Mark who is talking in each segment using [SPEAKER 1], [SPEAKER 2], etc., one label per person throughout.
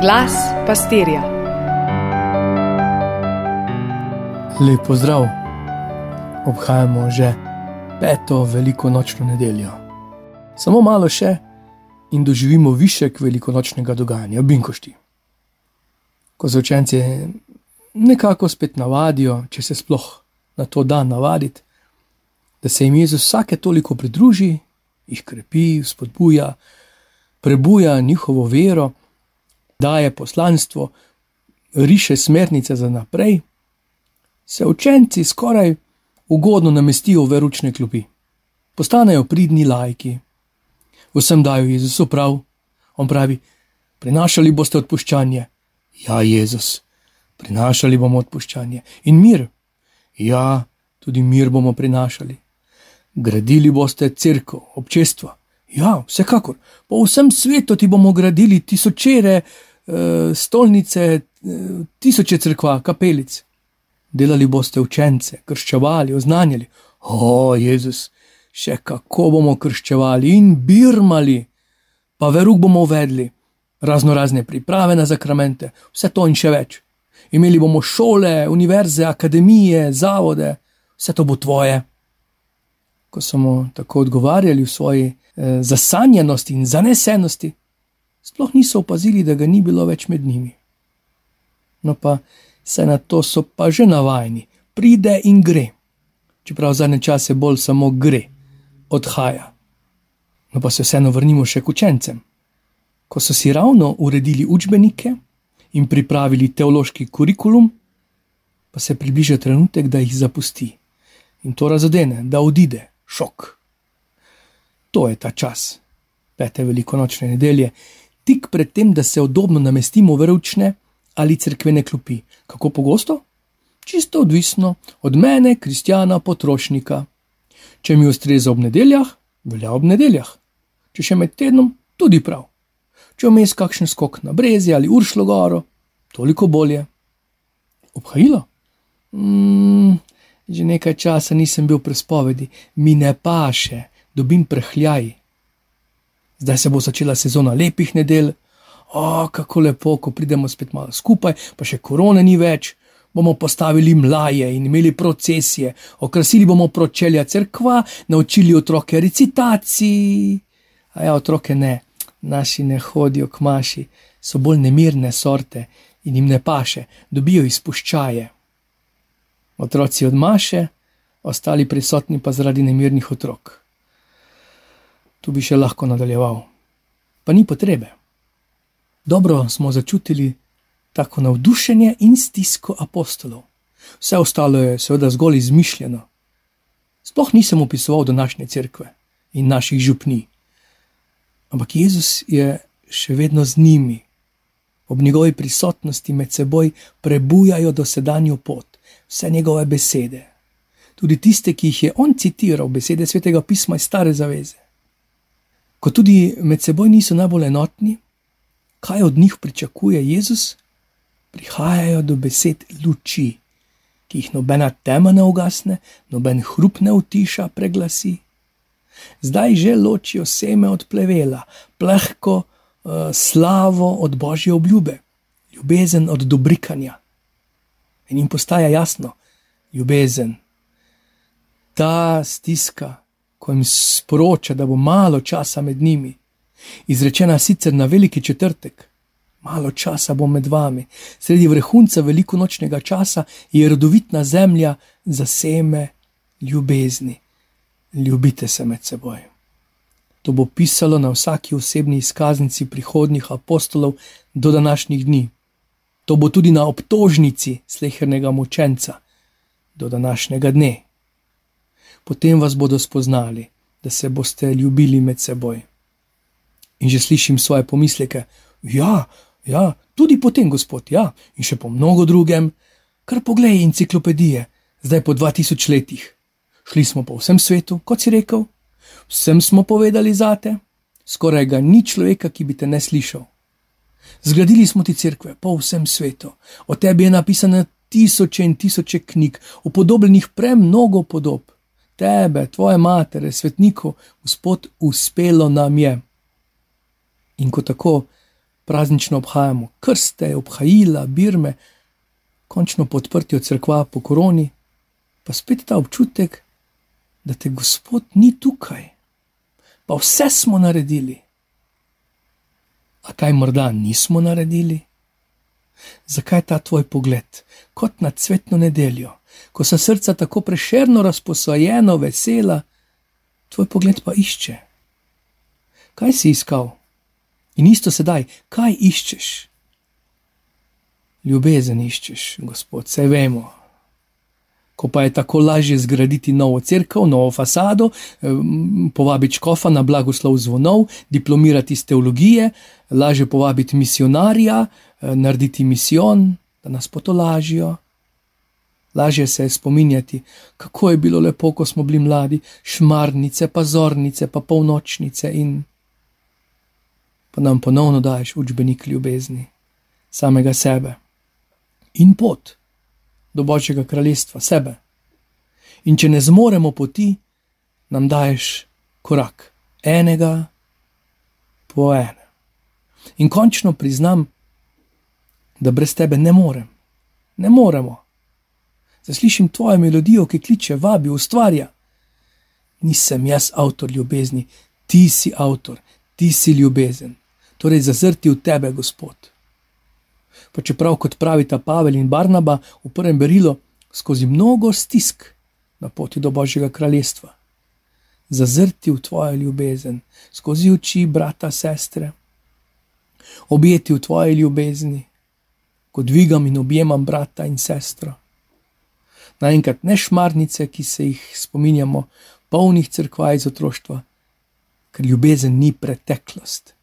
[SPEAKER 1] Glas pastirja.
[SPEAKER 2] Lep pozdrav, obhajamo že peto veliko nočno nedeljo. Samo malo še in doživimo višek velikonočnega dogajanja, binkošti. Ko se učenci nekako spet navadijo, če se sploh na to da navaditi, da se jim Jezus vsake toliko pridruži, jih krepi, spodbuja, prebuja njihovo vero, daje poslanstvo, riše smernice za naprej, se učenci skoraj ugodno namestijo v veručne klopi. Postanejo pridni lajki, vsem dajo Jezusu prav, on pravi: Prinašali boste odpuščanje. Ja, Jezus, prinašali bomo odpuščanje in mir. Ja, tudi mir bomo prinašali. Gradili boste crkvo, občestvo. Ja, vsekakor, po vsem svetu ti bomo gradili tisočere stolnice, e, tisoče crkva, kapelic. Delali boste učence, krščevali, oznanjali. O, Jezus, še kako bomo krščevali in birmali, pa verug bomo uvedli, razno razne priprave na zakramente, vse to in še več. Imeli bomo šole, univerze, akademije, zavode, vse to bo tvoje. Ko smo tako odgovarjali v svoji eh, zasanjenosti in zanesenosti, sploh niso opazili, da ga ni bilo več med njimi. No, pa se na to so pa že navajeni, pride in gre, čeprav zadnje čase bolj samo gre, odhaja. No, pa se vseeno vrnimo še k učencem. Ko so si ravno uredili učbenike in pripravili teološki kurikulum, pa se približa trenutek, da jih zapusti in to razodene, da odide, šok. To je ta čas, pete velikonočne nedelje, tik pred tem, da se odobno namestimo v ročne ali crkvene klopi. Kako pogosto? Čisto odvisno od mene, kristjana, potrošnika. Če mi ustreza ob nedeljah, velja ob nedeljah, če še med tednom, tudi prav. Če vmes kakšen skok na brezi ali uršlo goro, toliko bolje. Obhajilo? Mm, že nekaj časa nisem bil pri spovedi, mi ne paše, dobim prehljaj. Zdaj se bo začela sezona lepih nedelj, o, kako lepo, ko pridemo spet malo skupaj, pa še korone ni več. Bomo postavili mlaje in imeli procesije, okrasili bomo pročelja crkva, naučili otroke recitaciji. A ja, otroke ne, naši ne hodijo k maši, so bolj nemirne sorte in jim ne paše, dobijo izpuščaje. Otroci od maše, ostali prisotni pa zaradi nemirnih otrok. Tu bi še lahko nadaljeval, pa ni potrebe. Dobro smo začutili tako navdušenje in stisko apostolov. Vse ostalo je seveda zgolj izmišljeno. Sploh nisem opisoval današnje cerkve in naših župni. Ampak Jezus je še vedno z njimi, ob njegovi prisotnosti med seboj prebujajo dosedanjo pot, vse njegove besede, tudi tiste, ki jih je on citiral, besede svetega pisma iz Stare zaveze. Ko tudi med seboj niso najbolj enotni, kaj od njih pričakuje Jezus, prihajajo do besed luči, ki jih nobena tema ne ugasne, noben hrup ne utiša, preglasi. Zdaj že ločijo seme od plevela, plehko uh, slavo od božje obljube, ljubezen od dobrikanja. In jim postaja jasno, ljubezen, ta stiska, ko jim sporoča, da bo malo časa med njimi, izrečena sicer na veliki četrtek, malo časa bo med vami, sredi vrhunca velikonočnega časa je rodovitna zemlja za seme ljubezni. Ljubite se med seboj. To bo pisalo na vsaki osebni izkaznici prihodnjih apostolov do današnjih dni. To bo tudi na obtožnici slehernega mučenca do današnjega dne. Potem vas bodo spoznali, da se boste ljubili med seboj. In že slišim svoje pomisleke, ja, ja, tudi potem, gospod, ja, in še po mnogo drugem, kar poglej enciklopedije, zdaj po 2000 letih. Šli smo po vsem svetu, kot si rekel, vsem smo povedali zate, skoraj ga ni človeka, ki bi te ne slišal. Zgradili smo ti crkve po vsem svetu, o tebi je napisano tisoče in tisoče knjig, upodobljenih premnogo podob. Tebe, tvoje matere, svetnikov, gospod, uspelo nam je. In ko tako praznično obhajamo krste, obhajila, birme, končno podprti od crkva po koroni, pa spet ta občutek, da te Gospod ni tukaj, pa vse smo naredili. A kaj morda nismo naredili? Zakaj ta tvoj pogled, kot na cvetno nedeljo, ko so srca tako prešerno razposojeno, vesela, tvoj pogled pa išče? Kaj si iskal? In isto sedaj, kaj iščeš? Ljubezen iščeš, Gospod, vse vemo. Ko pa je tako lažje zgraditi novo crkvo, novo fasado, povabiti škofa na blagoslov zvonov, diplomirati iz teologije, lažje povabiti misionarja, narediti misijon, da nas potolažijo. Lažje se je spominjati, kako je bilo lepo, ko smo bili mladi, šmarnice, pa zornice, pa polnočnice in pa nam ponovno daješ učbenik ljubezni, samega sebe in pot do Božjega kraljestva, sebe. In če ne zmoremo poti, nam daješ korak, enega po enem. In končno priznam, da brez tebe ne morem, ne moremo. Zaslišim tvojo melodijo, ki kliče, vabi, ustvarja. Nisem jaz avtor ljubezni, ti si avtor, ti si ljubezen, torej zazrti v tebe, Gospod. Pa čeprav, kot pravita Pavel in Barnaba v prvem berilu, skozi mnogo stisk na poti do Božjega kraljestva, zazrti v tvojo ljubezen, skozi oči brata, sestre, objeti v tvoji ljubezni, ko dvigam in objemam brata in sestro. Naenkrat ne šmarnice, ki se jih spominjamo, polnih crkva iz otroštva, ker ljubezen ni preteklost.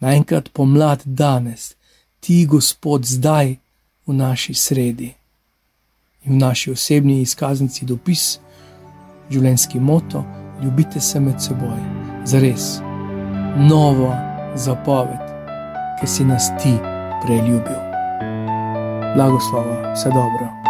[SPEAKER 2] Naenkrat pomlad danes, ti, Gospod, zdaj v naši sredi in v naši osebni izkaznici dopis, življenjski moto, ljubite se med seboj, za res, novo zapoved, ki si nas ti preljubil. Blagoslova, vse dobro.